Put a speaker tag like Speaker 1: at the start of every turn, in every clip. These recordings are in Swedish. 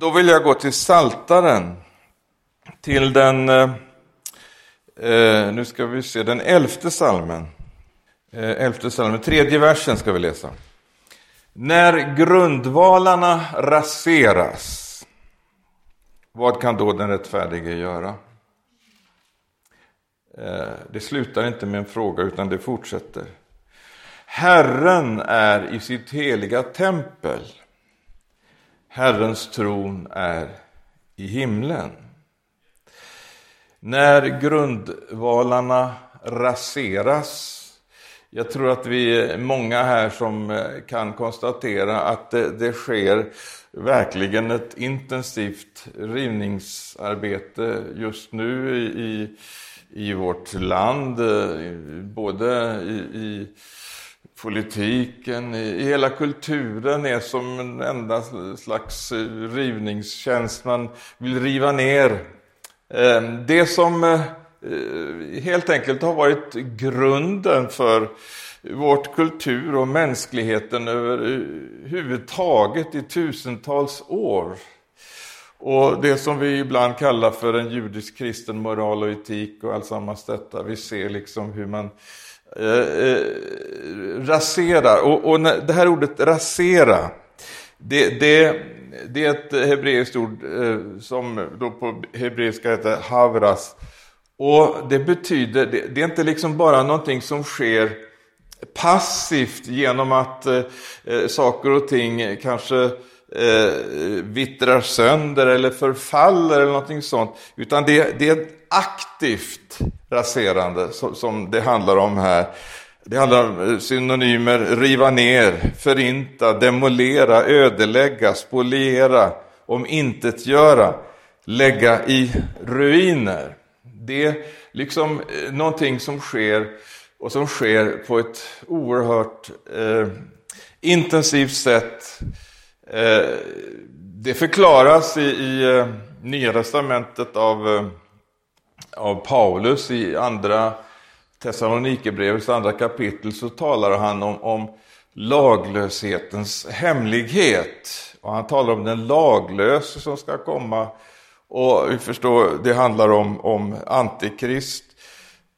Speaker 1: då vill jag gå till Saltaren till den, eh, eh, nu ska vi se, den elfte salmen. Eh, elfte salmen, tredje versen ska vi läsa. När grundvalarna raseras, vad kan då den rättfärdige göra? Eh, det slutar inte med en fråga utan det fortsätter. Herren är i sitt heliga tempel. Herrens tron är i himlen. När grundvalarna raseras jag tror att vi är många här som eh, kan konstatera att det, det sker verkligen ett intensivt rivningsarbete just nu i, i vårt land, eh, både i, i politiken, i hela kulturen är som en enda slags eh, rivningstjänst. Man vill riva ner ehm, det som eh, eh, helt enkelt har varit grunden för vårt kultur och mänskligheten överhuvudtaget i tusentals år. Och det som vi ibland kallar för en judisk kristen moral och etik och alltsammans detta. Vi ser liksom hur man Eh, eh, rasera. Och, och det här ordet rasera, det, det, det är ett hebreiskt ord eh, som då på hebreiska heter havras. Och det betyder, det, det är inte liksom bara någonting som sker passivt genom att eh, eh saker och ting kanske eh, vittrar sönder eller förfaller eller någonting sånt. Utan det, det är aktivt raserande som, som, det handlar om här. Det handlar om eh, synonymer riva ner, förinta, demolera, ödelägga, spoliera, omintetgöra, lägga i ruiner. Det är liksom eh, någonting som sker och som sker på ett oerhört eh, intensivt sätt Eh, det förklaras i, i eh, Nya Testamentet av, eh, av Paulus i andra Thessalonikerbrevets andra kapitel så talar han om, om laglöshetens hemlighet. Och han talar om den laglöse som ska komma. Och vi förstår, det handlar om, om antikrist.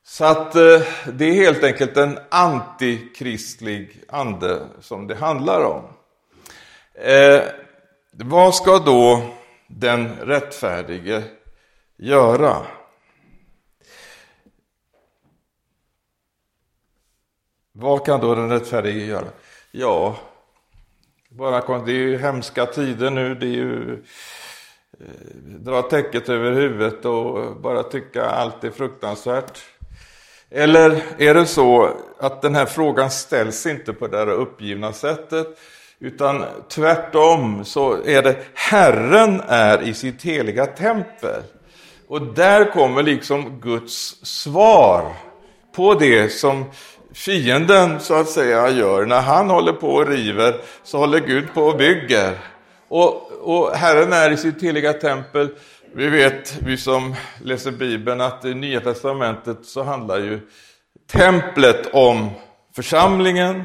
Speaker 1: Så att eh, det är helt enkelt en antikristlig ande som det handlar om. Eh, vad ska då den rättfärdige göra? Vad kan då den rättfärdige göra? Ja, bara, det är ju hemska tider nu. Det är ju eh, dra täcket över huvudet och bara tycka allt är fruktansvärt. Eller är det så att den här frågan ställs inte på det här uppgivna sättet utan tvärtom så är det Herren är i sitt heliga tempel. Och där kommer liksom Guds svar på det som fienden så att säga gör. När han håller på och river så håller Gud på och bygger. Och, och Herren är i sitt heliga tempel. Vi vet, vi som läser Bibeln, att i Nya Testamentet så handlar ju templet om församlingen,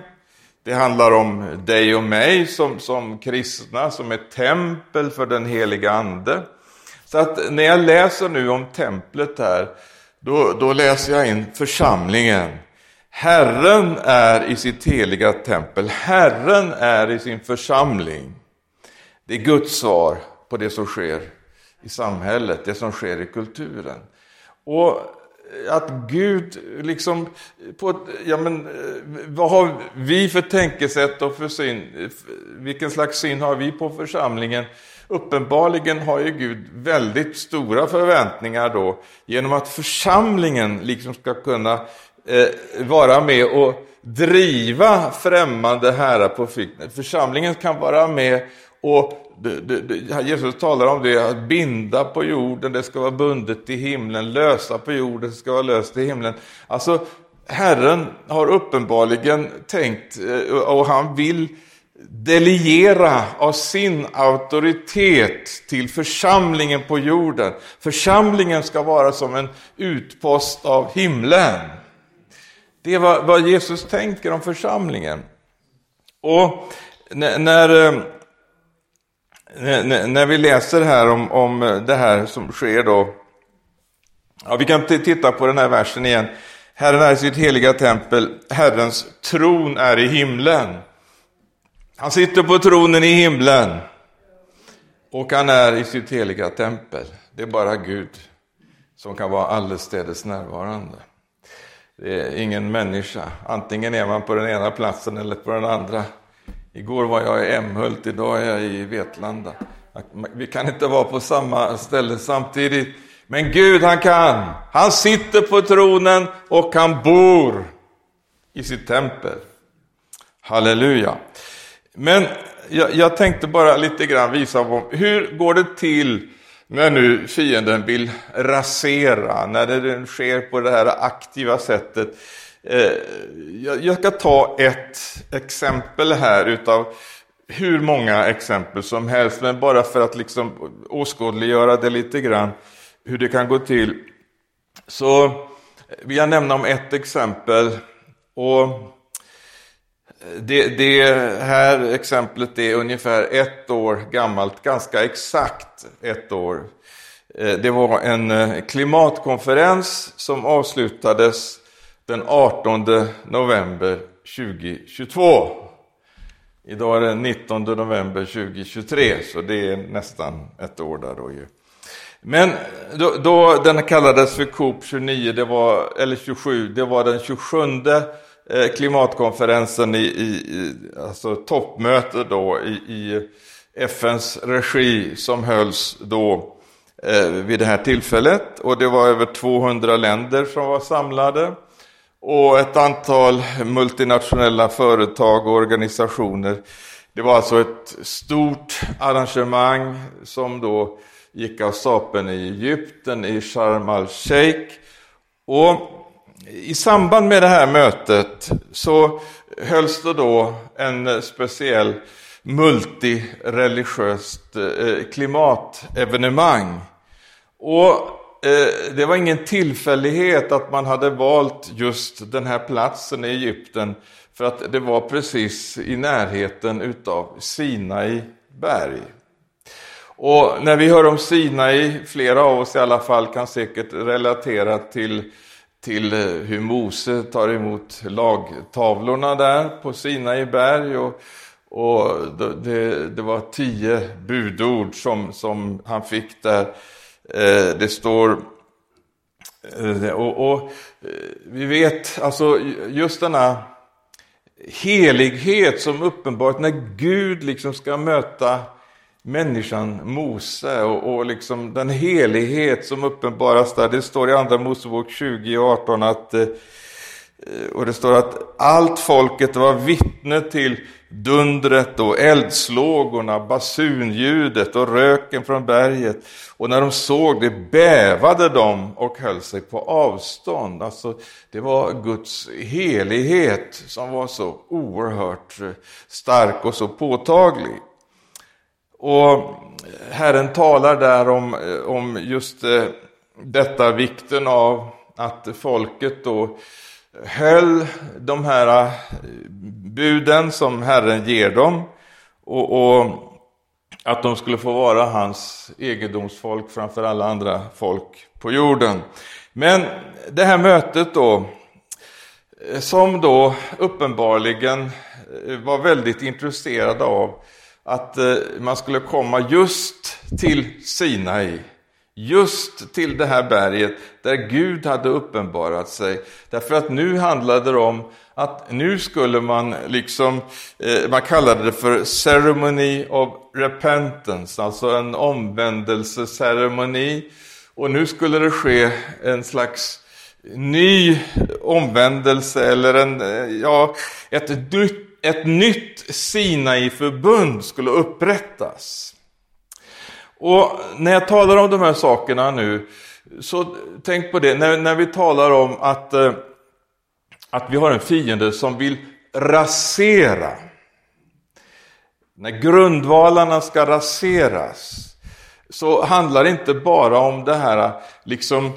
Speaker 1: det handlar om dig och mig som, som kristna, som ett tempel för den heliga Ande. Så att när jag läser nu om templet här, då, då läser jag in församlingen. Herren är i sitt heliga tempel, Herren är i sin församling. Det är Guds svar på det som sker i samhället, det som sker i kulturen. Och att Gud liksom, på, ja men, eh, vad har vi för tänkesätt och för syn? Vilken slags syn har vi på församlingen? Uppenbarligen har ju Gud väldigt stora förväntningar då genom att församlingen liksom ska kunna eh, vara med och driva främmande herrar på flykten. Församlingen kan vara med och det, det, det, Jesus talar om det, att binda på jorden, det ska vara bundet i himlen, lösa på jorden, det ska vara löst i himlen. Alltså, Herren har uppenbarligen tänkt, eh, och han vill delegera av sin auktoritet till församlingen på jorden. Församlingen ska vara som en utpost av himlen. Det är vad, vad Jesus tänker om församlingen. Och eh, när, när när vi läser här om, om det här som sker då. Ja, vi kan titta på den här versen igen. Herren är i sitt heliga tempel, Herrens tron är i himlen. Han sitter på tronen i himlen och han är i sitt heliga tempel. Det är bara Gud som kan vara allestädes närvarande. Det är ingen människa, antingen är man på den ena platsen eller på den andra. Igår var jag i Emhult, idag är jag i Vetlanda. Vi kan inte vara på samma ställe samtidigt. Men Gud han kan. Han sitter på tronen och han bor i sitt tempel. Halleluja. Men jag, jag tänkte bara lite grann visa om hur går det till när nu fienden vill rasera, när det sker på det här aktiva sättet. Eh, jag ska ta ett exempel här utav hur många exempel som helst, men bara för att liksom åskådliggöra det lite grann, hur det kan gå till. Så vill jag nämna om ett exempel. Och det, det, här exemplet är ungefär ett år gammalt, ganska exakt ett år. Eh, det var en eh, klimatkonferens som avslutades den 18 november 2022. Idag är det 19 november 2023, så det är nästan ett år där då ju. Men då, då den kallades för COP 29, det var, eller 27, det var den 27 Eh, klimatkonferensen i, i, alltså toppmöte då i, i FNs regi som hölls då eh, vid det här tillfället. Och det var över 200 länder som var samlade. Och ett antal multinationella företag och organisationer. Det var alltså ett stort arrangemang som då gick av stapeln i Egypten, i Sharm el-Sheikh. Och i samband med det här mötet så hölls det då en speciell multireligiöst eh, klimatevenemang. Och eh, det var ingen tillfällighet att man hade valt just den här platsen i Egypten för att det var precis i närheten utav Sinai berg. Och när vi hör om Sinai, flera av oss i alla fall kan säkert relatera till till eh, hur Mose tar emot lagtavlorna där på Sinai berg. Och, och det, det, var tio budord som, som han fick där. Eh, det står eh, och, och, vi vet, alltså just denna helighet som uppenbart när Gud liksom ska möta människan Mose och, och liksom den helighet som uppenbaras där. Det står i Andra Mosebok 20 och 18 att eh, och det står att allt folket var vittne till dundret och eldslågorna, basunljudet och röken från berget. Och när de såg det bävade de och höll sig på avstånd. Alltså, det var Guds helighet som var så oerhört eh, stark och så påtaglig. Och Herren talar där om, om just eh, detta vikten av att folket då höll de här eh, buden som Herren ger dem och, och att de skulle få vara hans egendomsfolk framför alla andra folk på jorden. Men det här mötet då, eh, som då uppenbarligen var väldigt intresserade av att eh, man skulle komma just till Sinai, just till det här berget där Gud hade uppenbarat sig. Därför att nu handlade det om att nu skulle man liksom, eh, man kallade det för ceremony of repentance, alltså en omvändelseceremoni. Och nu skulle det ske en slags ny omvändelse eller en, eh, ja, ett nytt ett nytt Sinai-förbund skulle upprättas. Och när jag talar om de här sakerna nu, så tänk på det, när, när vi talar om att, eh, att vi har en fiende som vill rasera. När grundvalarna ska raseras, så handlar det inte bara om det här liksom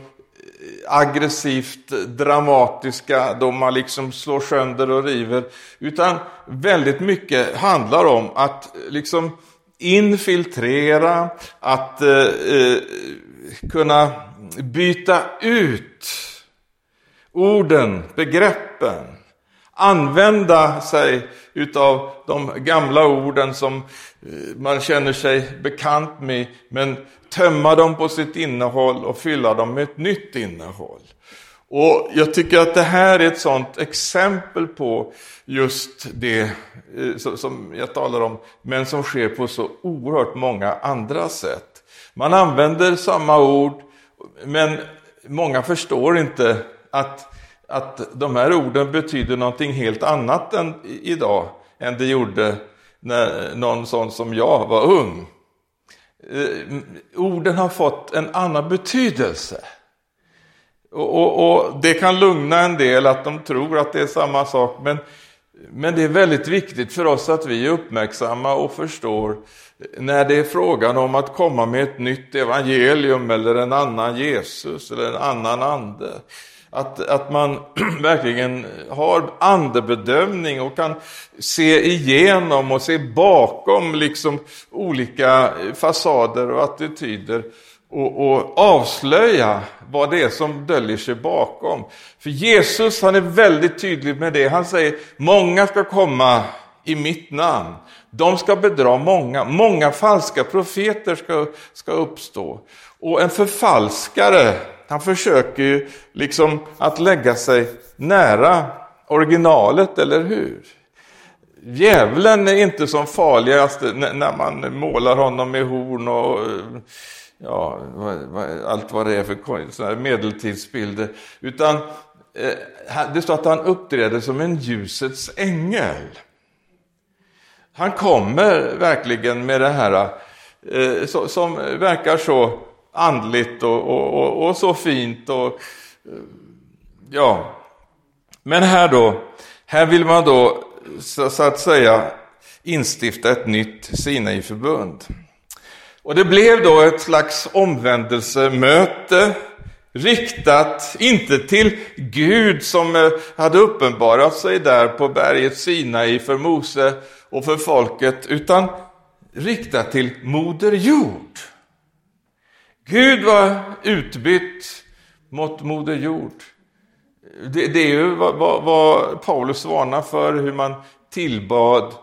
Speaker 1: aggressivt dramatiska, då man liksom slår sönder och river, utan väldigt mycket handlar om att liksom infiltrera, att eh, eh, kunna byta ut orden, begreppen, använda sig utav de gamla orden som eh, man känner sig bekant med, men tömma dem på sitt innehåll och fylla dem med ett nytt innehåll. Och Jag tycker att det här är ett sådant exempel på just det eh, som jag talar om, men som sker på så oerhört många andra sätt. Man använder samma ord, men många förstår inte att, att de här orden betyder någonting helt annat än idag än det gjorde när någon sån som jag var ung. Eh, orden har fått en annan betydelse. Och, och, och, Det kan lugna en del att de tror att det är samma sak, men, men det är väldigt viktigt för oss att vi är uppmärksamma och förstår när det är frågan om att komma med ett nytt evangelium eller en annan Jesus eller en annan ande. Att, att man verkligen har andebedömning och kan se igenom och se bakom liksom olika fasader och attityder och, och, avslöja vad det är som döljer sig bakom. För Jesus han är väldigt tydlig med det. Han säger många ska komma i mitt namn. De ska bedra många. Många falska profeter ska, ska uppstå. Och en förfalskare, han försöker ju liksom att lägga sig nära originalet, eller hur? Djävulen är inte som farligast när man målar honom med horn och eh, ja, allt vad det är för medeltidsbilder. Utan eh, det står att han uppträder som en ljusets ängel. Han kommer verkligen med det här eh, som verkar så andligt och, och, och, och så fint. Och, eh, ja. Men här då, här vill man då så, så att säga instifta ett nytt Sinai-förbund. Och det blev då ett slags omvändelsemöte riktat, inte till Gud som eh, hade uppenbarat sig där på berget Sinai för Mose och för folket, utan riktat till Moder Jord. Gud var utbytt mot Moder Jord. Det, det är ju vad, vad, vad Paulus varnar för, hur man tillbad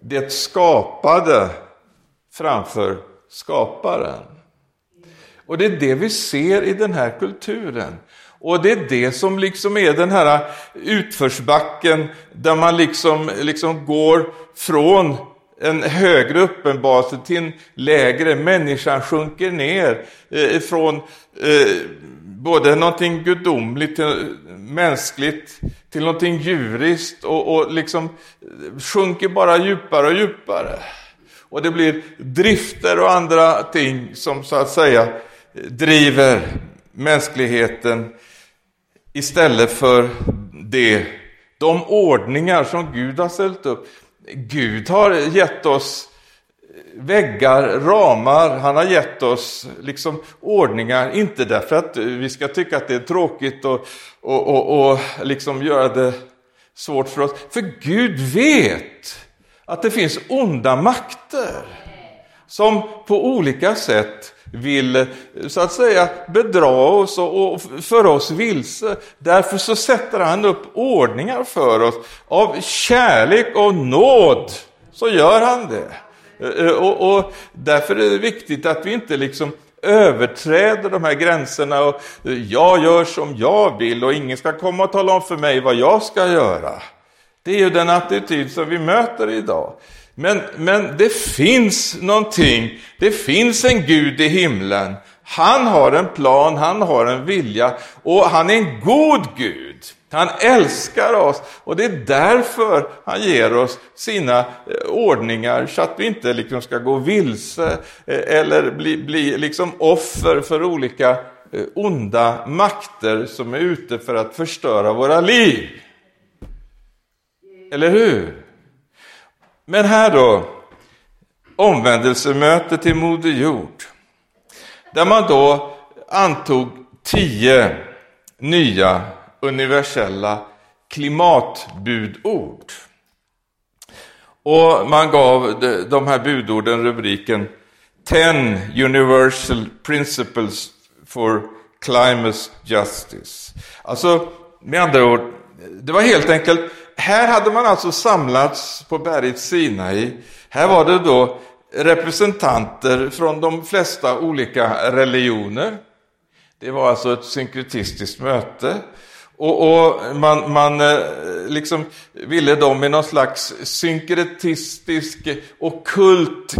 Speaker 1: det skapade framför skaparen. Och det är det vi ser i den här kulturen. Och det är det som liksom är den här utförsbacken där man liksom, liksom går från en högre uppenbarelse till en lägre. Människan sjunker ner eh, från eh, både någonting gudomligt till mänskligt till någonting djuriskt och, och liksom eh, sjunker bara djupare och djupare. Och det blir drifter och andra ting som så att säga driver mänskligheten istället för det, de ordningar som Gud har ställt upp. Gud har gett oss eh, väggar, ramar, han har gett oss liksom ordningar, inte därför att vi ska tycka att det är tråkigt och, och, och, och liksom göra det svårt för oss. För Gud vet att det finns onda makter som på olika sätt vill eh, så att säga bedra oss och, föra oss vilse. Därför så sätter han upp ordningar för oss. Av kärlek och nåd så gör han det. Eh, eh, och, och därför är det viktigt att vi inte liksom överträder de här gränserna och jag gör som jag vill och ingen ska komma och tala om för mig vad jag ska göra. Det är ju den attityd som vi möter idag. Men, men det finns någonting, det finns en Gud i himlen. Han har en plan, han har en vilja och han är en god Gud. Han älskar oss och det är därför han ger oss sina eh, ordningar så att vi inte liksom ska gå vilse eh, eller bli, bli liksom offer för olika eh, onda makter som är ute för att förstöra våra liv. Eller hur? Men här då, omvändelsemöte till Moder Jord. Där man då antog tio nya universella klimatbudord. Och man gav de här budorden rubriken 10 Universal Principles for Climate Justice. Alltså, med andra ord, det var helt enkelt, här hade man alltså samlats på berget Sinai. Här var det då representanter från de flesta olika religioner. Det var alltså ett synkretistiskt möte. Och, och man, man eh, liksom ville då med någon slags synkretistisk och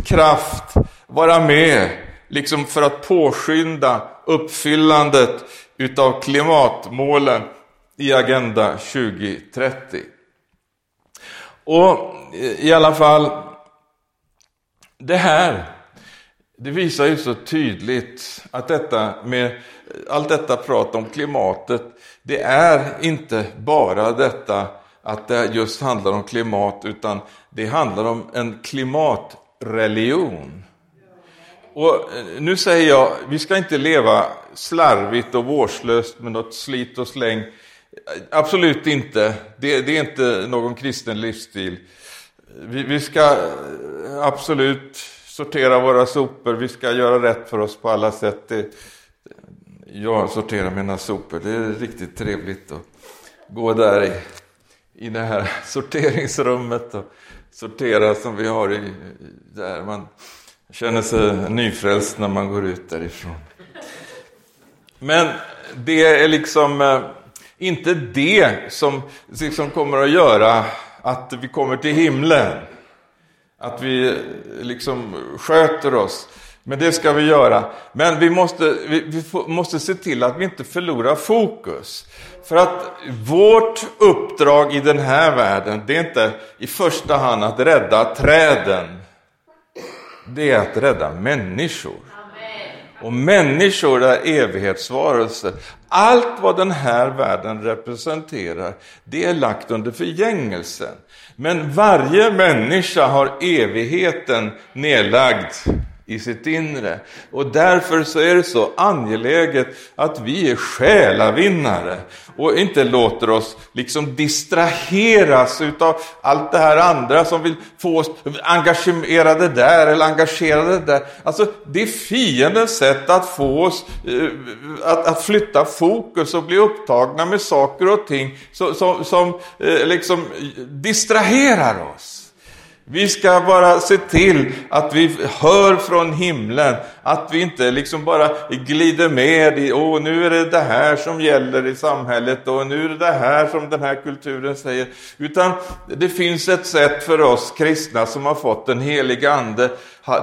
Speaker 1: kraft vara med liksom för att påskynda uppfyllandet utav klimatmålen i Agenda 2030. Och eh, i alla fall, det här, det visar ju så tydligt att detta med eh, allt detta prat om klimatet, det är inte bara detta att det just handlar om klimat, utan det handlar om en klimatreligion. Och eh, nu säger jag, vi ska inte leva slarvigt och vårdslöst med något slit och släng. Absolut inte. Det, det är inte någon kristen livsstil. Vi, vi, ska eh, absolut sortera våra sopor, vi ska göra rätt för oss på alla sätt. Det, jag sorterar mina sopor, det är riktigt trevligt att gå där i, i det här sorteringsrummet och sortera som vi har i, där man känner sig nyfrälst när man går ut därifrån. Men det är liksom eh, inte det som liksom kommer att göra att vi kommer till himlen. Att vi liksom sköter oss. Men det ska vi göra. Men vi måste, vi, vi måste se till att vi inte förlorar fokus. För att vårt uppdrag i den här världen, det är inte i första hand att rädda träden. Det är att rädda människor. Och människor är evighetsvarelser. Allt vad den här världen representerar, det är lagt under förgängelsen. Men varje människa har evigheten nedlagd i sitt inre. Och därför så är det så angeläget att vi är själavinnare och inte låter oss liksom distraheras utav allt det här andra som vill få oss engagerade där eller engagerade där. Alltså det är fiendens sätt att få oss eh, att, att flytta fokus och bli upptagna med saker och ting som, som, som eh, liksom distraherar oss. Vi ska bara se till att vi hör från himlen, att vi inte liksom bara glider med i, åh nu är det det här som gäller i samhället och nu är det det här som den här kulturen säger. Utan det finns ett sätt för oss kristna som har fått den heliga ande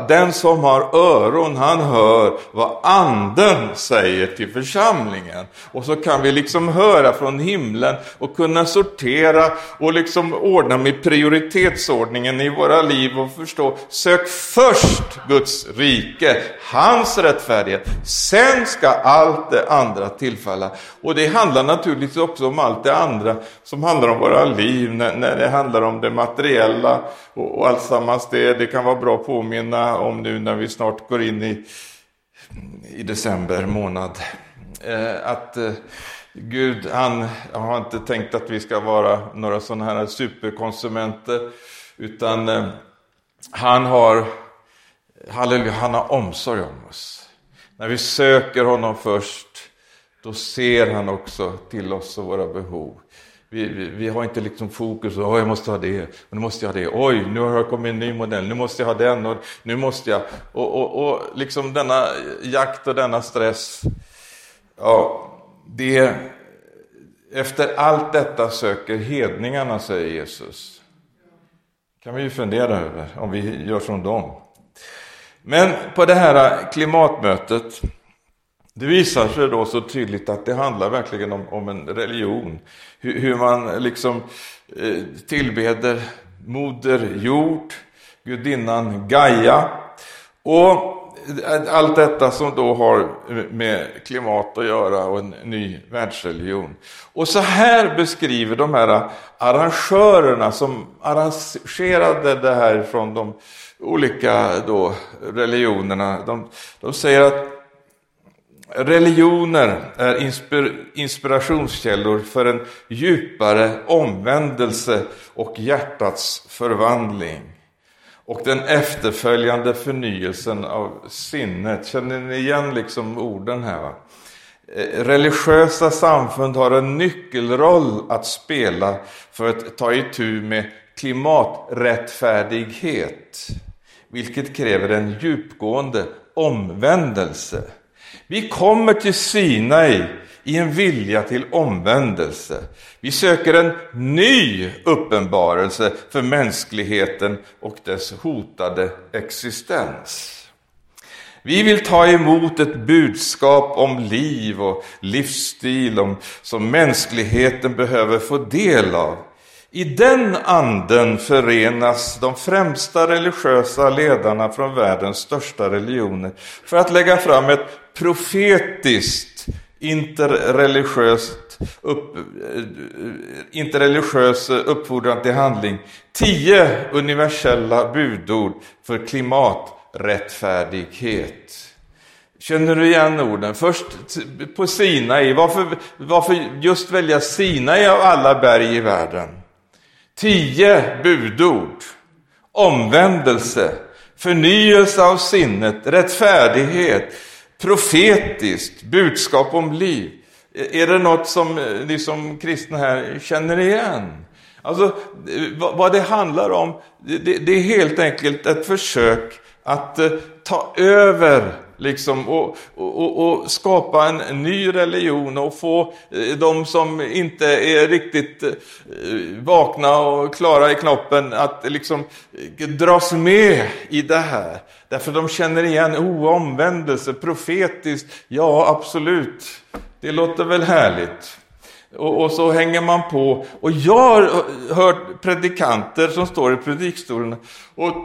Speaker 1: den som har öron, han hör vad anden säger till församlingen. Och så kan vi liksom höra från himlen och kunna sortera och liksom ordna med prioritetsordningen i våra liv och förstå, sök först Guds rike, hans rättfärdighet. Sen ska allt det andra tillfalla. Och det handlar naturligtvis också om allt det andra som handlar om våra liv, när, när det handlar om det materiella och, och alltsammans det. Det kan vara bra att påminna om nu när vi snart går in i, i december månad. Eh, att eh, Gud, han har inte tänkt att vi ska vara några sådana här superkonsumenter, utan eh, han har, halleluja, han har omsorg om oss. När vi söker honom först, då ser han också till oss och våra behov. Vi, vi, vi, har inte liksom fokus, oh, jag måste ha det, och nu måste jag ha det, oj, nu har jag kommit en ny modell, nu måste jag ha den, och nu måste jag... Och, och, och liksom denna jakt och denna stress, ja, det... Efter allt detta söker hedningarna, säger Jesus. kan vi ju fundera över, om vi gör som dem. Men på det här klimatmötet det visar sig då så tydligt att det handlar verkligen om, om en religion. Hur, hur man liksom eh, tillbeder Moder Jord, gudinnan Gaia. Och Eh, allt detta som då har med klimat att göra och en ny världsreligion. Och så här beskriver de här arrangörerna som arrangerade det här från de olika då religionerna. De, de säger att Religioner är inspir inspirationskällor för en djupare omvändelse och hjärtats förvandling och den efterföljande förnyelsen av sinnet. Känner ni igen liksom orden här? Va? Eh, religiösa samfund har en nyckelroll att spela för att ta itu med klimaträttfärdighet, vilket kräver en djupgående omvändelse. Vi kommer till Sinai i en vilja till omvändelse. Vi söker en ny uppenbarelse för mänskligheten och dess hotade existens. Vi vill ta emot ett budskap om liv och livsstil om, som mänskligheten behöver få del av. I den anden förenas de främsta religiösa ledarna från världens största religioner för att lägga fram ett profetiskt interreligiöst upp, eh, interreligiös uppfordran till handling. Tio universella budord för klimaträttfärdighet. Känner du igen orden? Först på Sinai. Varför, varför just välja Sinai av alla berg i världen? Tio budord. Omvändelse, förnyelse av sinnet, rättfärdighet, profetiskt budskap om liv. Är det något som eh, ni som kristna här känner igen? Alltså, eh, vad det handlar om, det, är helt enkelt ett försök att eh, ta över liksom, och, och, och, skapa en ny religion och få eh, de som inte är riktigt eh, vakna och klara i knoppen att liksom eh, dras med i det här. Därför de känner igen oh, omvändelse, profetiskt, ja absolut, det låter väl härligt. Och, och, så hänger man på. Och jag har hört predikanter som står i predikstolen och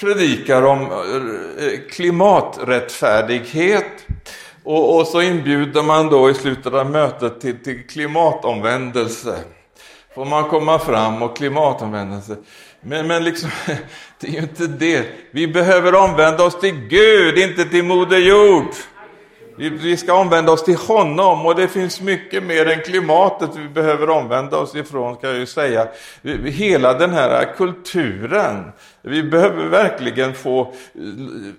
Speaker 1: predikar om eh, klimaträttfärdighet. Och, och, så inbjuder man då i slutet av mötet till, till klimatomvändelse. Får man komma fram och klimatomvändelse. Men, men liksom, det är ju inte det. Vi behöver omvända oss till Gud, inte till Moder Jord. Vi ska omvända oss till honom och det finns mycket mer än klimatet vi behöver omvända oss ifrån kan jag ju säga. Hela den här kulturen. Vi behöver verkligen få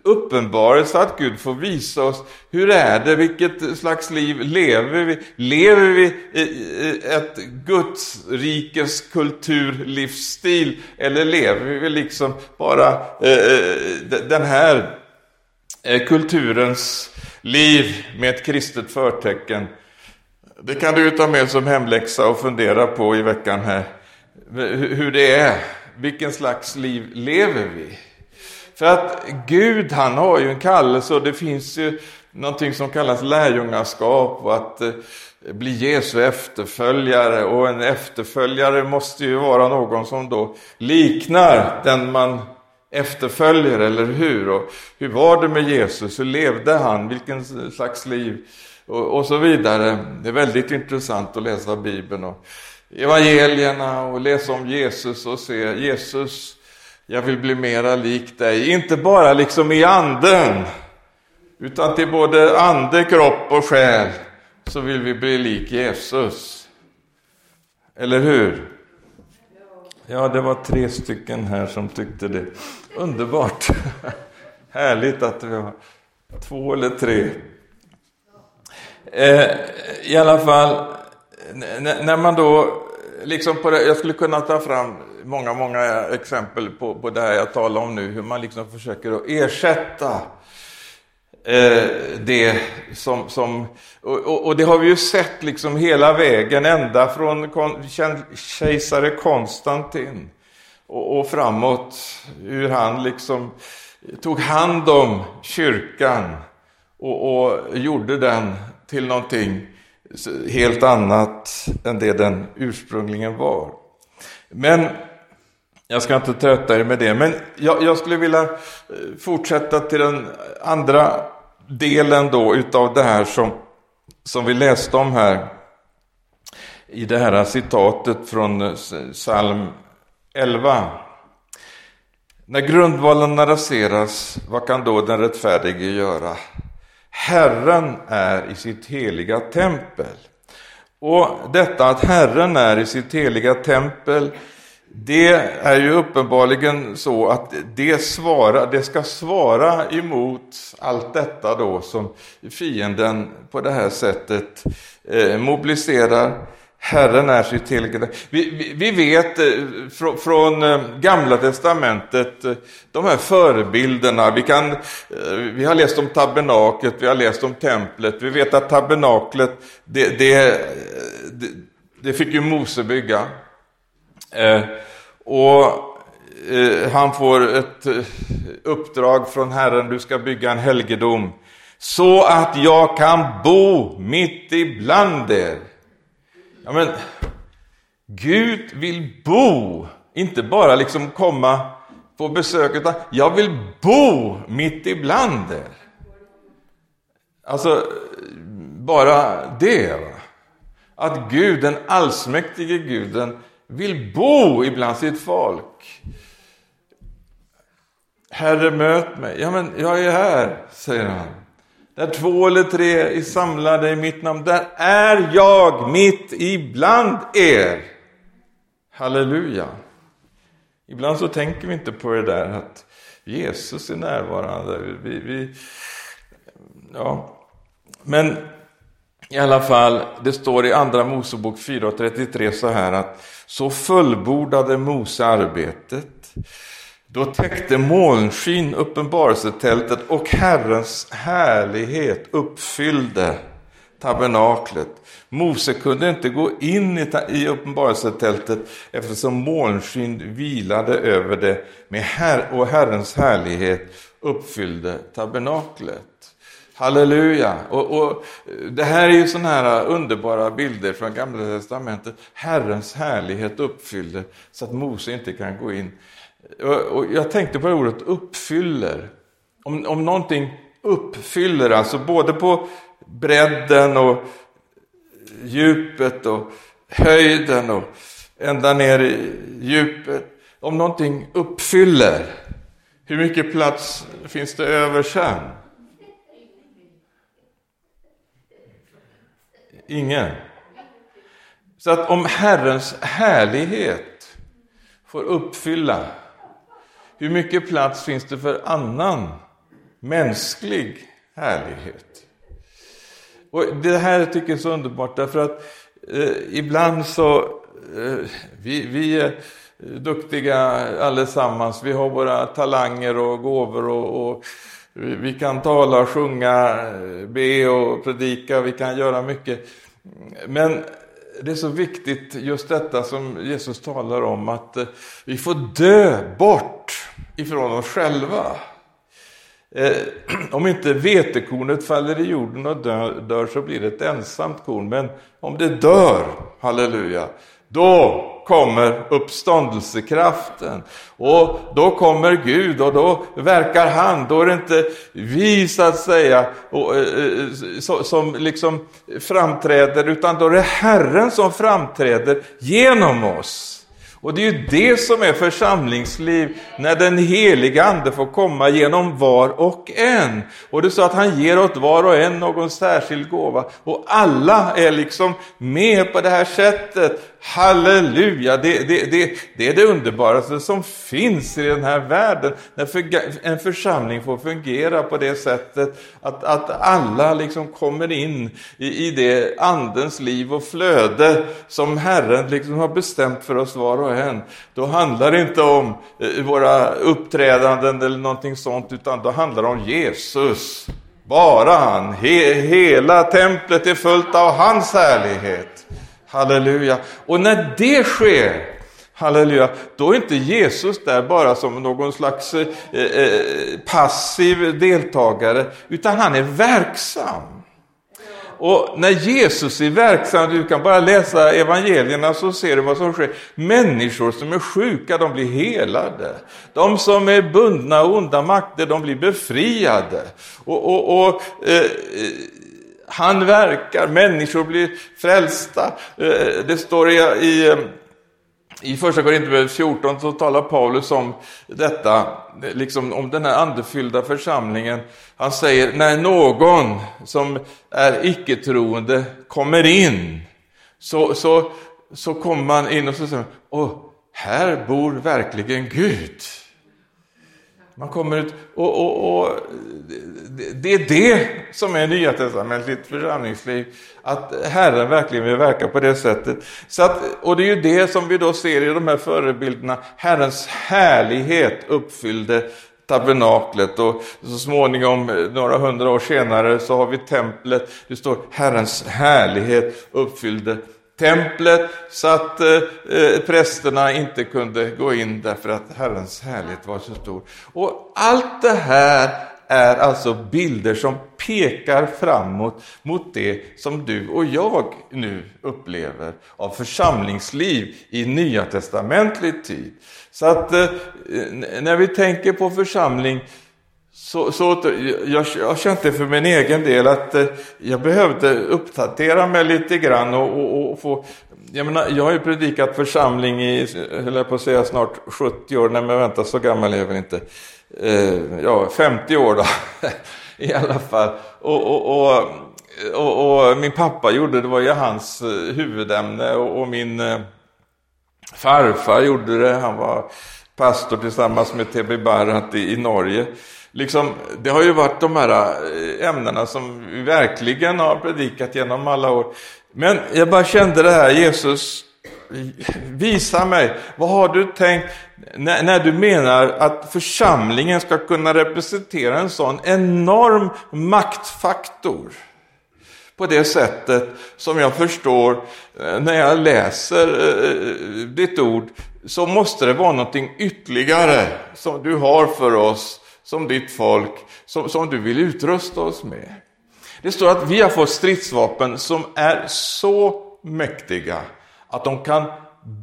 Speaker 1: uppenbarelse att Gud får visa oss hur är det, vilket slags liv lever vi? Lever vi ett Guds rikes kulturlivsstil eller lever vi liksom bara eh, eh, den här eh, kulturens liv med ett kristet förtecken. Det kan du ta med som hemläxa och fundera på i veckan här. Hur det är, vilken slags liv lever vi? För att Gud han har ju en kallelse och det finns ju någonting som kallas lärjungaskap och att eh, bli Jesu efterföljare och en efterföljare måste ju vara någon som då liknar den man efterföljer, eller hur? Och hur var det med Jesus? Hur levde han? Vilken slags liv? Och, och så vidare. Det är väldigt intressant att läsa Bibeln och evangelierna och läsa om Jesus och se Jesus, jag vill bli mera lik dig. Inte bara liksom i anden, utan till både ande, kropp och själ så vill vi bli lik Jesus. Eller hur? Ja, det var tre stycken här som tyckte det. Underbart! Härligt att vi har två eller tre. Eh, I alla fall, när man då liksom på det, jag skulle kunna ta fram många, många exempel på, på det här jag talar om nu, hur man liksom försöker att ersätta eh, det som, som och, och, det har vi ju sett liksom hela vägen ända från kejsare Konstantin och, och framåt, hur han liksom tog hand om kyrkan och, och gjorde den till någonting helt annat än det den ursprungligen var. Men jag ska inte trötta er med det, men jag, jag, skulle vilja eh, fortsätta till den andra delen då utav det här som, som vi läste om här i det här citatet från eh, psalm 11. När grundvalarna raseras, vad kan då den rättfärdige göra? Herren är i sitt heliga tempel. Och detta att Herren är i sitt heliga tempel, det är ju uppenbarligen så att det, svara, det ska svara emot allt detta då som fienden på det här sättet eh, mobiliserar. Herren är sitt heliga. Vi, vi, vi, vet eh, från, från Gamla Testamentet, eh, de här förebilderna. Vi, kan, vi har läst om tabernaklet, vi har läst om templet. Vi vet att tabernaklet, det, det, det, det fick ju Mose bygga. Eh, och eh, han får ett uppdrag från Herren, du ska bygga en helgedom så att jag kan bo mitt ibland er. Ja, men, Gud vill bo, inte bara liksom komma på besök, utan jag vill bo mitt ibland er. Alltså, bara det. Va? Att Gud, den allsmäktige guden, vill bo ibland sitt folk. Herre, möt mig. Ja, men jag är här, säger han. Där två eller tre är samlade i mitt namn, där är jag mitt ibland er. Halleluja. Ibland så tänker vi inte på det där att Jesus är närvarande. Vi, vi, ja. Men i alla fall, det står i Andra Mosebok 4.33 så här att så fullbordade Mose arbetet. Då täckte molnskyn uppenbarelsetältet och Herrens härlighet uppfyllde tabernaklet. Mose kunde inte gå in i uppenbarelsetältet eftersom molnskyn vilade över det med her och Herrens härlighet uppfyllde tabernaklet. Halleluja! Och, och, det här är ju sådana här underbara bilder från Gamla Testamentet. Herrens härlighet uppfyllde så att Mose inte kan gå in. Och, jag tänkte på ordet uppfyller. Om, om någonting uppfyller, alltså både på bredden och djupet och höjden och ända ner i djupet. Om någonting uppfyller, hur mycket plats finns det över sen? Ingen. Så att om Herrens härlighet får uppfylla, hur mycket plats finns det för annan mänsklig härlighet? Och Det här tycker jag är så underbart därför att eh, ibland så, eh, vi, vi är duktiga allesammans, vi har våra talanger och gåvor och, och vi kan tala, sjunga, be och predika, vi kan göra mycket. Men det är så viktigt just detta som Jesus talar om, att eh, vi får dö bort ifrån oss själva. Eh, om inte vetekornet faller i jorden och dör, dör så blir det ett ensamt korn, men om det dör, halleluja, då kommer uppståndelsekraften. Och då kommer Gud och då verkar han. Då är det inte vi så att säga eh, eh som liksom framträder, utan då är det Herren som framträder genom oss. Och det är ju det som är församlingsliv, när den heliga Ande får komma genom var och en. Och det är så att han ger åt var och en någon särskild gåva. Och alla är liksom med på det här sättet. Halleluja! Det, det, det, det är det underbaraste som finns i den här världen. När en församling får fungera på det sättet att, att alla liksom kommer in i, i det andens liv och flöde som Herren liksom har bestämt för oss var och en. Då handlar det inte om eh, våra uppträdanden eller någonting sånt, utan då handlar det om Jesus. Bara han. He, hela templet är fullt av hans härlighet. Halleluja. Och när det sker, halleluja, då är inte Jesus där bara som någon slags eh, eh passiv deltagare, utan han är verksam. Och när Jesus är verksam, du kan bara läsa evangelierna så ser du vad som sker. Människor som är sjuka, de blir helade. De som är bundna av onda makter, de blir befriade. Och, och, och eh, eh han verkar, människor blir frälsta. Eh, det står i, i, i första Korinthierbrevet 14 så talar Paulus om detta, liksom om den här andefyllda församlingen. Han säger, när någon som är icke-troende kommer in, så, så, så kommer man in och så säger åh, här bor verkligen Gud. Man kommer ut och, och, och det är det som är Nya testamentligt församlingsliv. Att Herren verkligen vill verka på det sättet. Så att, och det är ju det som vi då ser i de här förebilderna. Herrens härlighet uppfyllde tabernaklet och så småningom, några hundra år senare, så har vi templet. Det står Herrens härlighet uppfyllde templet så att eh, eh, prästerna inte kunde gå in därför att Herrens härlighet var så stor. Och allt det här är alltså bilder som pekar framåt mot det som du och jag nu upplever av församlingsliv i Nya testamentlig tid. Så att eh, när vi tänker på församling så, så jag, jag kände för min egen del att eh, jag behövde uppdatera mig lite grann och, och, och få jag, menar, jag har ju predikat församling i, höll jag på att säga, snart 70 år. Nej men vänta, så gammal är jag väl inte. Eh, ja, 50 år då, i alla fall. Och, och, och, och, och min pappa gjorde, det var ju hans eh, huvudämne. Och, min eh, farfar gjorde det, han var pastor tillsammans med T.B. Barrat i, i Norge liksom, det har ju varit de här eh, ämnena som vi verkligen har predikat genom alla år. Men jag bara kände det här, Jesus, visa mig, vad har du tänkt när, när, du menar att församlingen ska kunna representera en sån enorm maktfaktor? På det sättet som jag förstår eh, när jag läser eh, ditt ord så måste det vara någonting ytterligare som du har för oss som ditt folk, som, som du vill utrusta oss med. Det står att vi har fått stridsvapen som är så mäktiga att de kan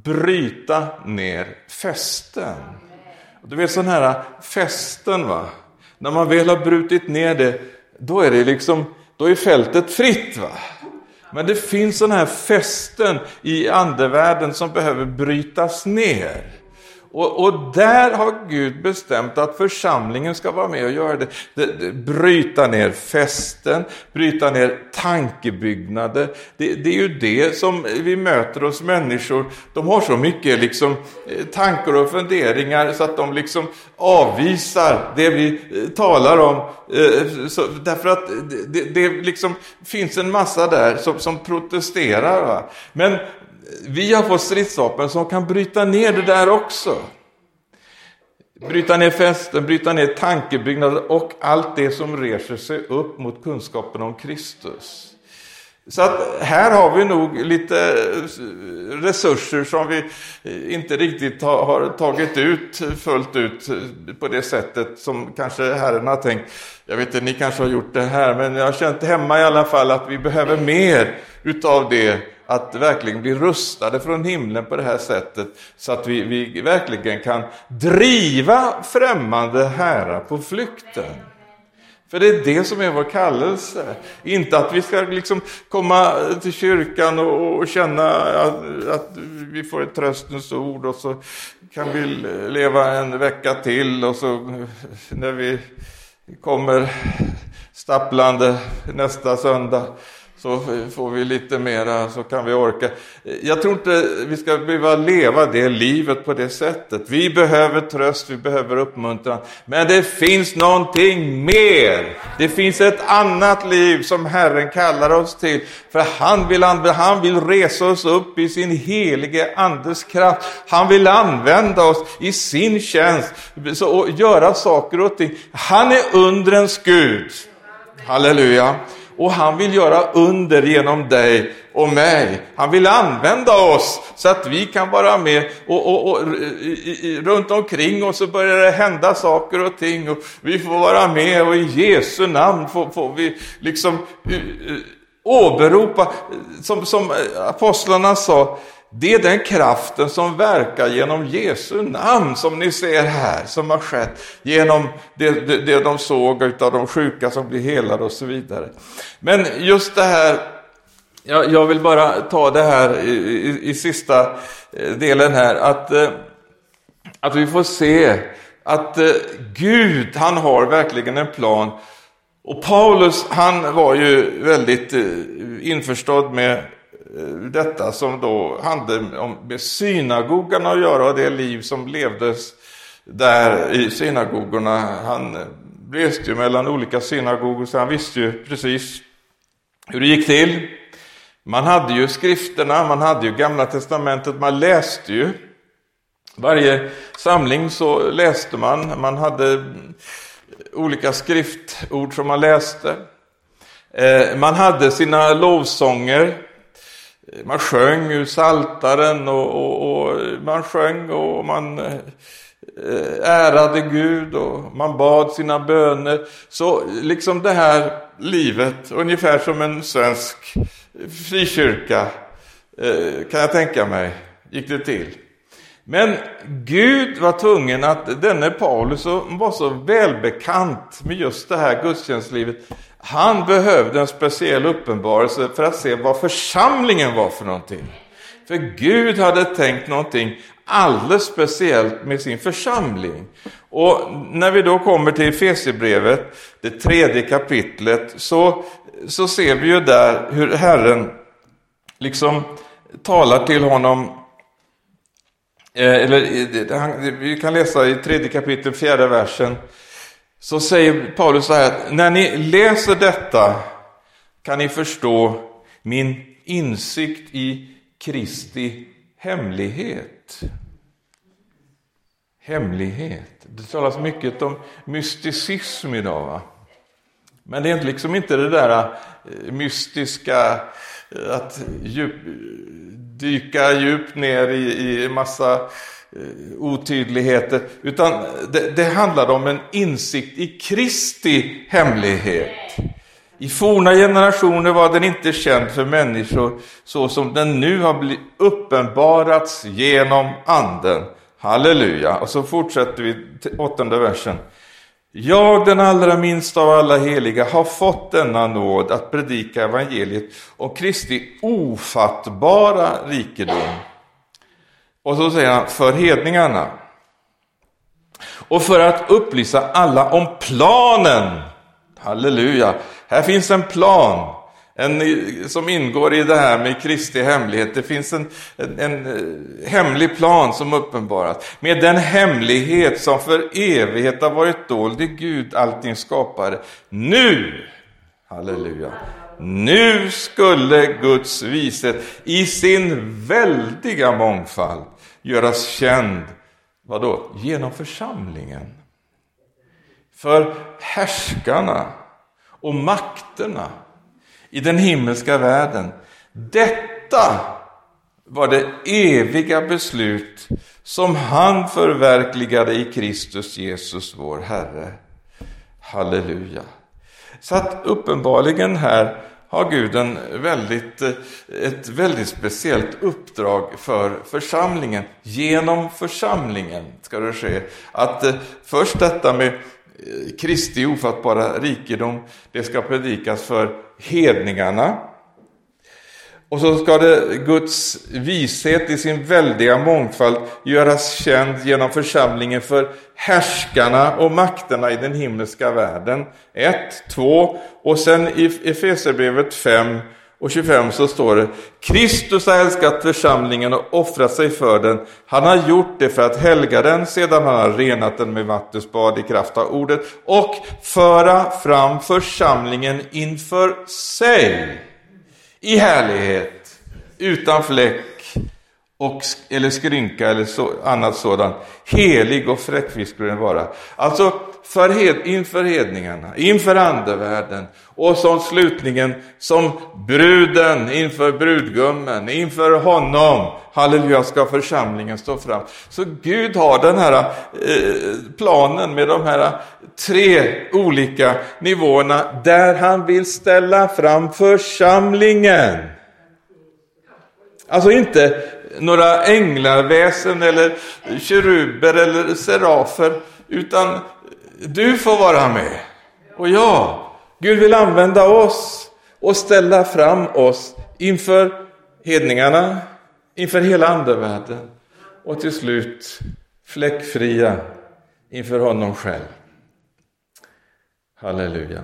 Speaker 1: bryta ner fästen. Du vet sådana här fästen, va? när man väl har brutit ner det, då är det liksom, då är fältet fritt. va? Men det finns sådana här fästen i andevärlden som behöver brytas ner. Och, och, där har Gud bestämt att församlingen ska vara med och göra det. det, det bryta ner fästen, bryta ner tankebyggnader. Det, det, är ju det som vi möter hos människor. De har så mycket liksom, eh, tankar och funderingar så att de liksom avvisar det vi eh, talar om. Eh, så, därför att det, det liksom finns en massa där som, som protesterar. Va? Men vi har fått stridsvapen som kan bryta ner det där också. Bryta ner fästen, bryta ner tankebyggnader och allt det som reser sig upp mot kunskapen om Kristus. Så att här har vi nog lite eh, resurser som vi eh, inte riktigt har, tagit ut fullt ut eh, på det sättet som kanske Herren har tänkt. Jag vet inte, ni kanske har gjort det här, men jag har känt hemma i alla fall att vi behöver mer utav det att verkligen bli rustade från himlen på det här sättet så att vi, vi verkligen kan driva främmande herrar på flykten. För det är det som är vår kallelse. Inte att vi ska liksom komma till kyrkan och, och känna att, att, vi får ett tröstens ord och så kan vi leva en vecka till och så när vi kommer stapplande nästa söndag så får vi lite mera, så kan vi orka. Jag tror inte vi ska behöva leva det livet på det sättet. Vi behöver tröst, vi behöver uppmuntran. Men det finns någonting mer. Det finns ett annat liv som Herren kallar oss till. För han vill, han vill resa oss upp i sin helige Andes kraft. Han vill använda oss i sin tjänst och göra saker och ting. Han är undrens Gud. Halleluja och han vill göra under genom dig och mig. Han vill använda oss så att vi kan vara med och, och, och i, i, runt omkring oss så börjar det hända saker och ting och vi får vara med och i Jesu namn får, får vi liksom uh, uh, åberopa, som, som eh, apostlarna sa, det är den kraften som verkar genom Jesu namn som ni ser här, som har skett genom det, det, det de såg av de sjuka som blir helade och så vidare. Men just det här, jag, jag vill bara ta det här i, i, i sista eh, delen här, att, eh, att vi får se att eh, Gud, han har verkligen en plan. Och Paulus, han var ju väldigt införstådd med Eh, detta som då hade om med synagogorna att göra och det liv som levdes där i synagogorna. Han reste ju mellan olika synagogor så han visste ju precis hur det gick till. Man hade ju skrifterna, man hade ju gamla testamentet, man läste ju. Varje samling så läste man, man hade olika skriftord som man läste. Eh, man hade sina lovsånger. Man sjöng ur saltaren och, och, och man sjöng och man eh, ärade Gud och man bad sina böner. Så liksom det här livet, ungefär som en svensk frikyrka, eh, kan jag tänka mig, gick det till. Men Gud var tvungen att denne Paulus som var så välbekant med just det här gudstjänstlivet, han behövde en speciell uppenbarelse för att se vad församlingen var för någonting. För Gud hade tänkt någonting alldeles speciellt med sin församling. Och när vi då kommer till Efesierbrevet, det tredje kapitlet, så, så ser vi ju där hur Herren liksom talar till honom eh, eller, eh, vi kan läsa i tredje kapitlet, fjärde versen. Så säger Paulus så här, när ni läser detta kan ni förstå min insikt i Kristi hemlighet. Hemlighet. Det talas mycket om mysticism idag. Va? Men det är liksom inte det där eh, mystiska, eh, att djup, dyka djupt ner i, i massa Eh, otydligheter, utan det, det handlar om en insikt i Kristi hemlighet. I forna generationer var den inte känd för människor så som den nu har blivit uppenbarats genom anden. Halleluja! Och så fortsätter vi till åttonde versen. Jag, den allra minsta av alla heliga, har fått denna nåd att predika evangeliet om Kristi ofattbara rikedom. Och så säger han, för hedningarna. Och för att upplysa alla om planen. Halleluja, här finns en plan en, som ingår i det här med Kristi hemlighet. Det finns en, en, en eh, hemlig plan som uppenbaras. Med den hemlighet som för evighet har varit dold i Gud, allting skapade. Nu, halleluja, nu skulle Guds vishet i sin väldiga mångfald göras känd, vadå? Genom församlingen. För härskarna och makterna i den himmelska världen. Detta var det eviga beslut som han förverkligade i Kristus Jesus, vår Herre. Halleluja. Så att uppenbarligen här har Gud en väldigt, eh, ett väldigt speciellt uppdrag för församlingen. Genom församlingen ska det ske. Att eh, först detta med eh, Kristi ofattbara rikedom, det ska predikas för hedningarna. Och så ska det Guds vishet i sin väldiga mångfald göras känd genom församlingen för härskarna och makterna i den himmelska världen. 1, 2 och sen i Efesierbrevet 5 och 25 så står det Kristus har älskat församlingen och offrat sig för den. Han har gjort det för att helga den sedan han har renat den med vattensbad i kraft av ordet och föra fram församlingen inför sig i härlighet utan fläck och, eller skrynka eller så, annat sådant. Helig och fräckvis skulle den vara. Alltså för hed, inför hedningarna, inför andevärlden och som slutligen som bruden inför brudgummen, inför honom. Halleluja ska församlingen stå fram. Så Gud har den här eh, planen med de här tre olika nivåerna där han vill ställa fram församlingen. Alltså inte några änglaväsen eller keruber eller serafer, utan du får vara med. Och ja, Gud vill använda oss och ställa fram oss inför hedningarna, inför hela andevärlden och till slut fläckfria inför honom själv. Halleluja.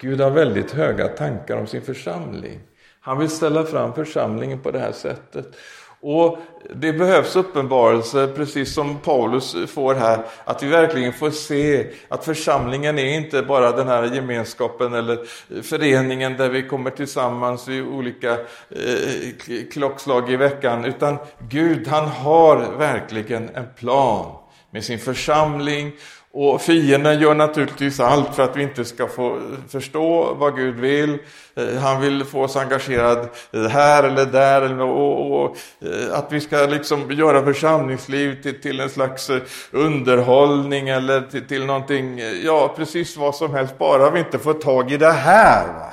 Speaker 1: Gud har väldigt höga tankar om sin församling. Han vill ställa fram församlingen på det här sättet. Och det behövs uppenbarelse, precis som Paulus får här, att vi verkligen får se att församlingen är inte bara den här gemenskapen eller föreningen där vi kommer tillsammans vid olika eh, klockslag i veckan, utan Gud han har verkligen en plan med sin församling och fienden gör naturligtvis allt för att vi inte ska få förstå vad Gud vill. Eh, han vill få oss engagerade här eller där och, eh, att vi ska liksom göra församlingsliv till, till en slags eh, underhållning eller till, till någonting, ja precis vad som helst, bara vi inte får tag i det här. Va?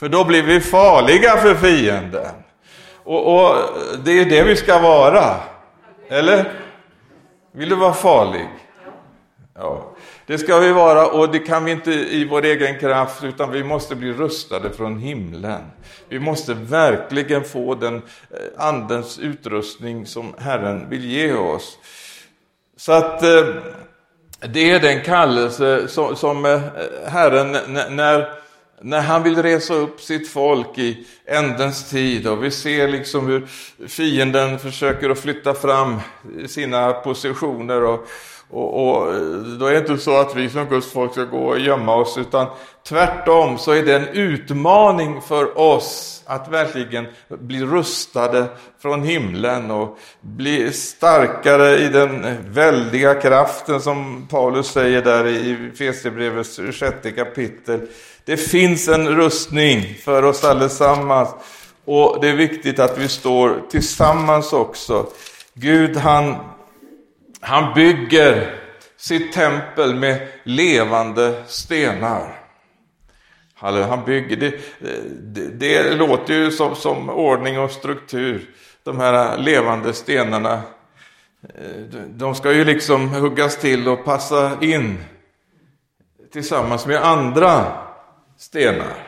Speaker 1: För då blir vi farliga för fienden. Och, och det är det vi ska vara. Eller? Vill du vara farlig? Ja, det ska vi vara och det kan vi inte i vår egen kraft utan vi måste bli rustade från himlen. Vi måste verkligen få den eh, andens utrustning som Herren vill ge oss. Så att eh, det är den kallelse som, eh, Herren när när han vill resa upp sitt folk i ändens tid och vi ser liksom hur fienden försöker att flytta fram sina positioner och, och, och, då är det inte så att vi som Guds folk ska gå och gömma oss, utan tvärtom så är det en utmaning för oss att verkligen bli rustade från himlen och bli starkare i den väldiga kraften som Paulus säger där i Fesierbrevets sjätte kapitel. Det finns en rustning för oss allesammans och det är viktigt att vi står tillsammans också. Gud han han bygger sitt tempel med levande stenar. Han bygger, det, det, det låter ju som, som ordning och struktur, de här levande stenarna. De ska ju liksom huggas till och passa in tillsammans med andra stenar.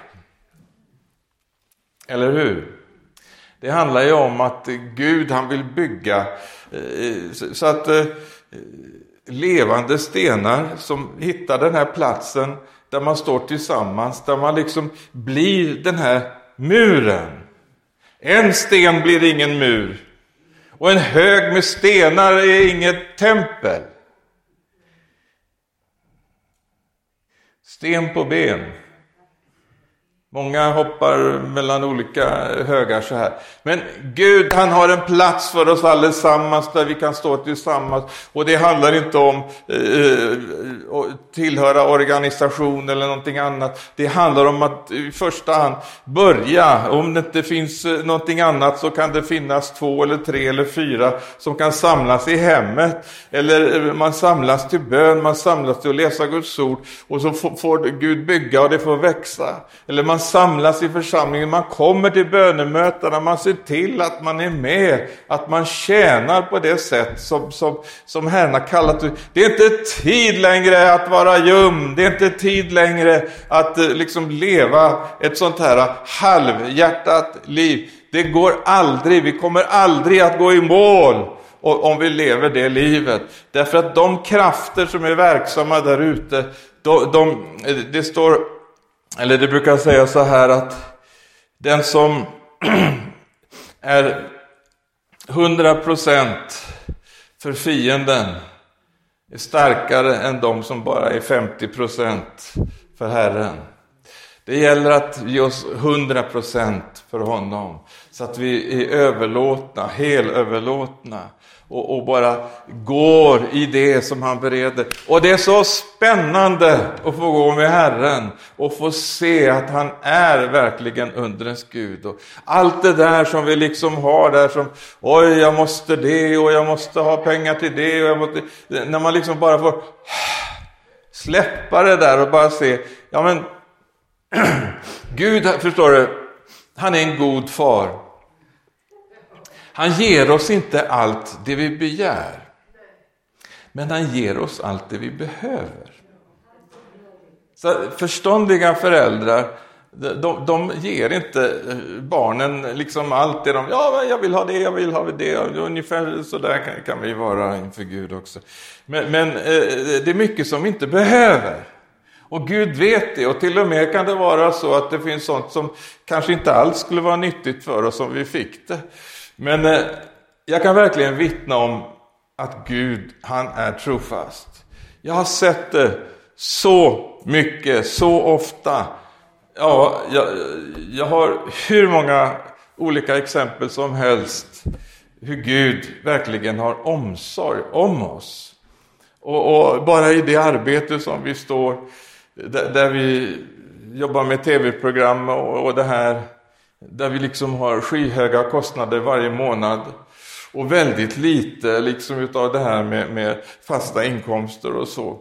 Speaker 1: Eller hur? Det handlar ju om att Gud han vill bygga eh, så att eh, levande stenar som hittar den här platsen där man står tillsammans, där man liksom blir den här muren. En sten blir ingen mur och en hög med stenar är inget tempel. Sten på ben. Många hoppar mellan olika högar så här. Men Gud han har en plats för oss allesammans där vi kan stå tillsammans. Och det handlar inte om eh, eh tillhöra organisation eller någonting annat. Det handlar om att i första hand börja. Om det inte finns eh, någonting annat så kan det finnas två eller tre eller fyra som kan samlas i hemmet. Eller eh, man samlas till bön, man samlas till att läsa Guds ord. Och så får Gud bygga och det får växa. Eller man samlas i församlingen, man kommer till bönemötena, man ser till att man är med, att man tjänar på det sätt som, som, som Herren har kallat Det är inte tid längre att vara ljum, det är inte tid längre att eh, liksom leva ett sånt här halvhjärtat liv. Det går aldrig, vi kommer aldrig att gå i mål om vi lever det livet. Därför att de krafter som är verksamma där ute, de, de, eh, det står eller det brukar säga så här att den som är 100% för fienden är starkare än de som bara är 50% för Herren. Det gäller att ge oss 100% för honom så att vi är överlåtna, helöverlåtna och, och, bara går i det som han bereder. Och det är så spännande att få gå med Herren och få se att han är verkligen undrens Gud. Och allt det där som vi liksom har där som, oj jag måste det och jag måste ha pengar till det. Och jag måste, när man liksom bara får släppa det där och bara se, ja men Gud, förstår du, han är en god far. Han ger oss inte allt det vi begär. Men han ger oss allt det vi behöver. Så förståndiga föräldrar, de, de ger inte barnen liksom allt det de, ja jag vill ha det, jag vill ha det, ungefär så där kan, kan vi vara inför Gud också. Men, men eh, det är mycket som vi inte behöver. Och Gud vet det och till och med kan det vara så att det finns sånt som kanske inte alls skulle vara nyttigt för oss om vi fick det. Men eh, jag kan verkligen vittna om att Gud, han är trofast. Jag har sett det så mycket, så ofta. Ja, jag, jag har hur många olika exempel som helst hur Gud verkligen har omsorg om oss. Och, och bara i det arbete som vi står, där, där vi jobbar med tv-program och, och det här, där vi liksom har skyhöga kostnader varje månad och väldigt lite liksom utav det här med, med fasta inkomster och så.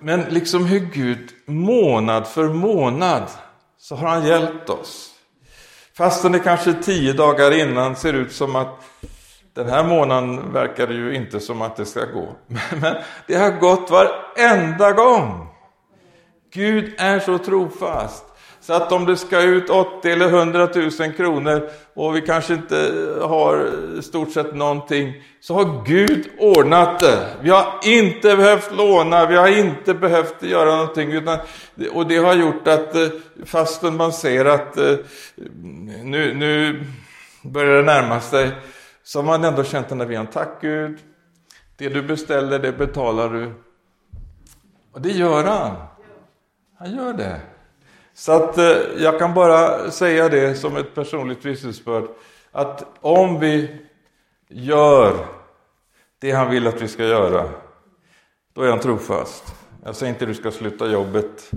Speaker 1: Men liksom hur Gud månad för månad så har han hjälpt oss. Fastän det kanske tio dagar innan ser ut som att den här månaden verkar det ju inte som att det ska gå. Men det har gått varenda gång. Gud är så trofast. Så att om det ska ut 80 eller 100 000 kronor och vi kanske inte har stort sett någonting, så har Gud ordnat det. Vi har inte behövt låna, vi har inte behövt göra någonting. Utan, och det har gjort att eh, fastän man ser att eh, nu, nu börjar det närma sig, så har man ändå känt den där viljan. Tack Gud, det du beställer, det betalar du. Och det gör han. Han gör det. Så att eh, jag kan bara säga det som ett personligt vittnesbörd att om vi gör det han vill att vi ska göra, då är han trofast. Jag säger inte att du ska sluta jobbet,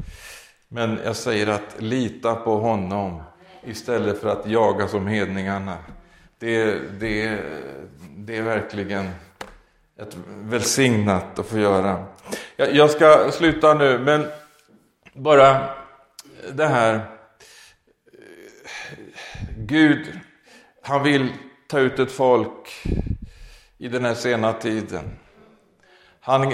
Speaker 1: men jag säger att lita på honom istället för att jaga som hedningarna. Det, det, det är verkligen ett välsignat att få göra. Jag, jag ska sluta nu, men bara det här Gud, han vill ta ut ett folk i den här sena tiden. Han,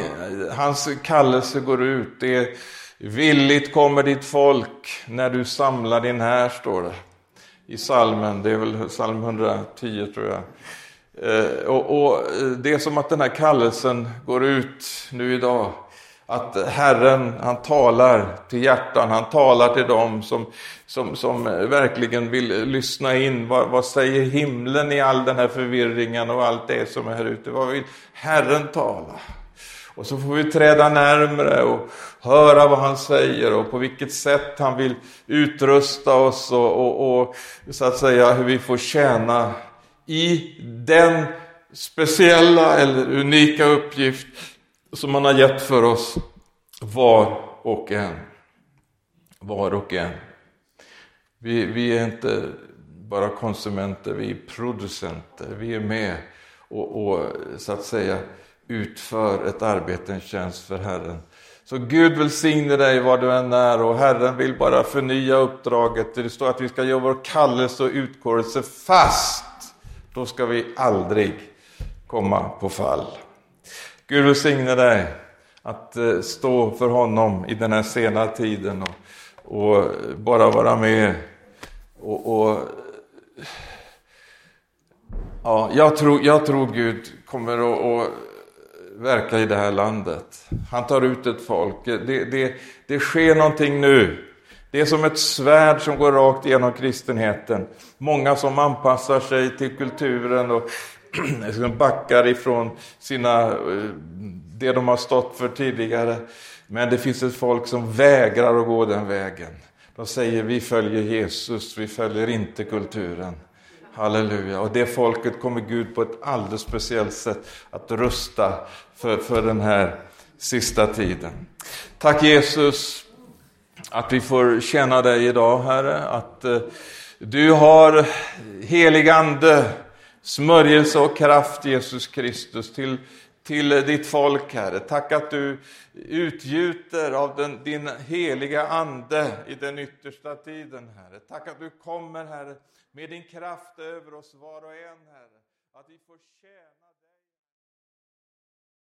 Speaker 1: hans kallelse går ut. Det är villigt kommer ditt folk när du samlar din här, står det i salmen. Det är väl psalm 110 tror jag. Eh, och, och det är som att den här kallelsen går ut nu idag att Herren, han talar till hjärtan, han talar till dem som, som, som verkligen vill lyssna in. Vad, vad säger himlen i all den här förvirringen och allt det som är här ute? Vad vill Herren tala? Och så får vi träda närmre och höra vad han säger och på vilket sätt han vill utrusta oss och, och, och så att säga hur vi får tjäna i den speciella eller unika uppgift som han har gett för oss var och en. Var och en. Vi, vi är inte bara konsumenter, vi är producenter. Vi är med och, och så att säga utför ett arbete, en tjänst för Herren. Så Gud välsigne dig var du än är och Herren vill bara förnya uppdraget. Det står att vi ska göra vår kallelse och utkårelse fast. Då ska vi aldrig komma på fall. Gud välsigne dig att eh, stå för honom i den här sena tiden och, och bara vara med. Och, och, ja, jag, tror, jag tror Gud kommer att, att verka i det här landet. Han tar ut ett folk. Det, det, det sker någonting nu. Det är som ett svärd som går rakt igenom kristenheten. Många som anpassar sig till kulturen och liksom backar ifrån sina, eh, det de har stått för tidigare. Men det finns ett folk som vägrar att gå den vägen. De säger vi följer Jesus, vi följer inte kulturen. Halleluja. Och det folket kommer Gud på ett alldeles speciellt sätt att rusta för, för den här sista tiden. Tack Jesus att vi får känna dig idag Herre, att eh, du har eh, helig ande smörjelse och kraft, Jesus Kristus, till, till ditt folk, Herre. Tack att du utgjuter av den, din heliga Ande i den yttersta tiden, Herre. Tack att du kommer, Herre, med din kraft över oss var och en, Herre. Att vi får tjäna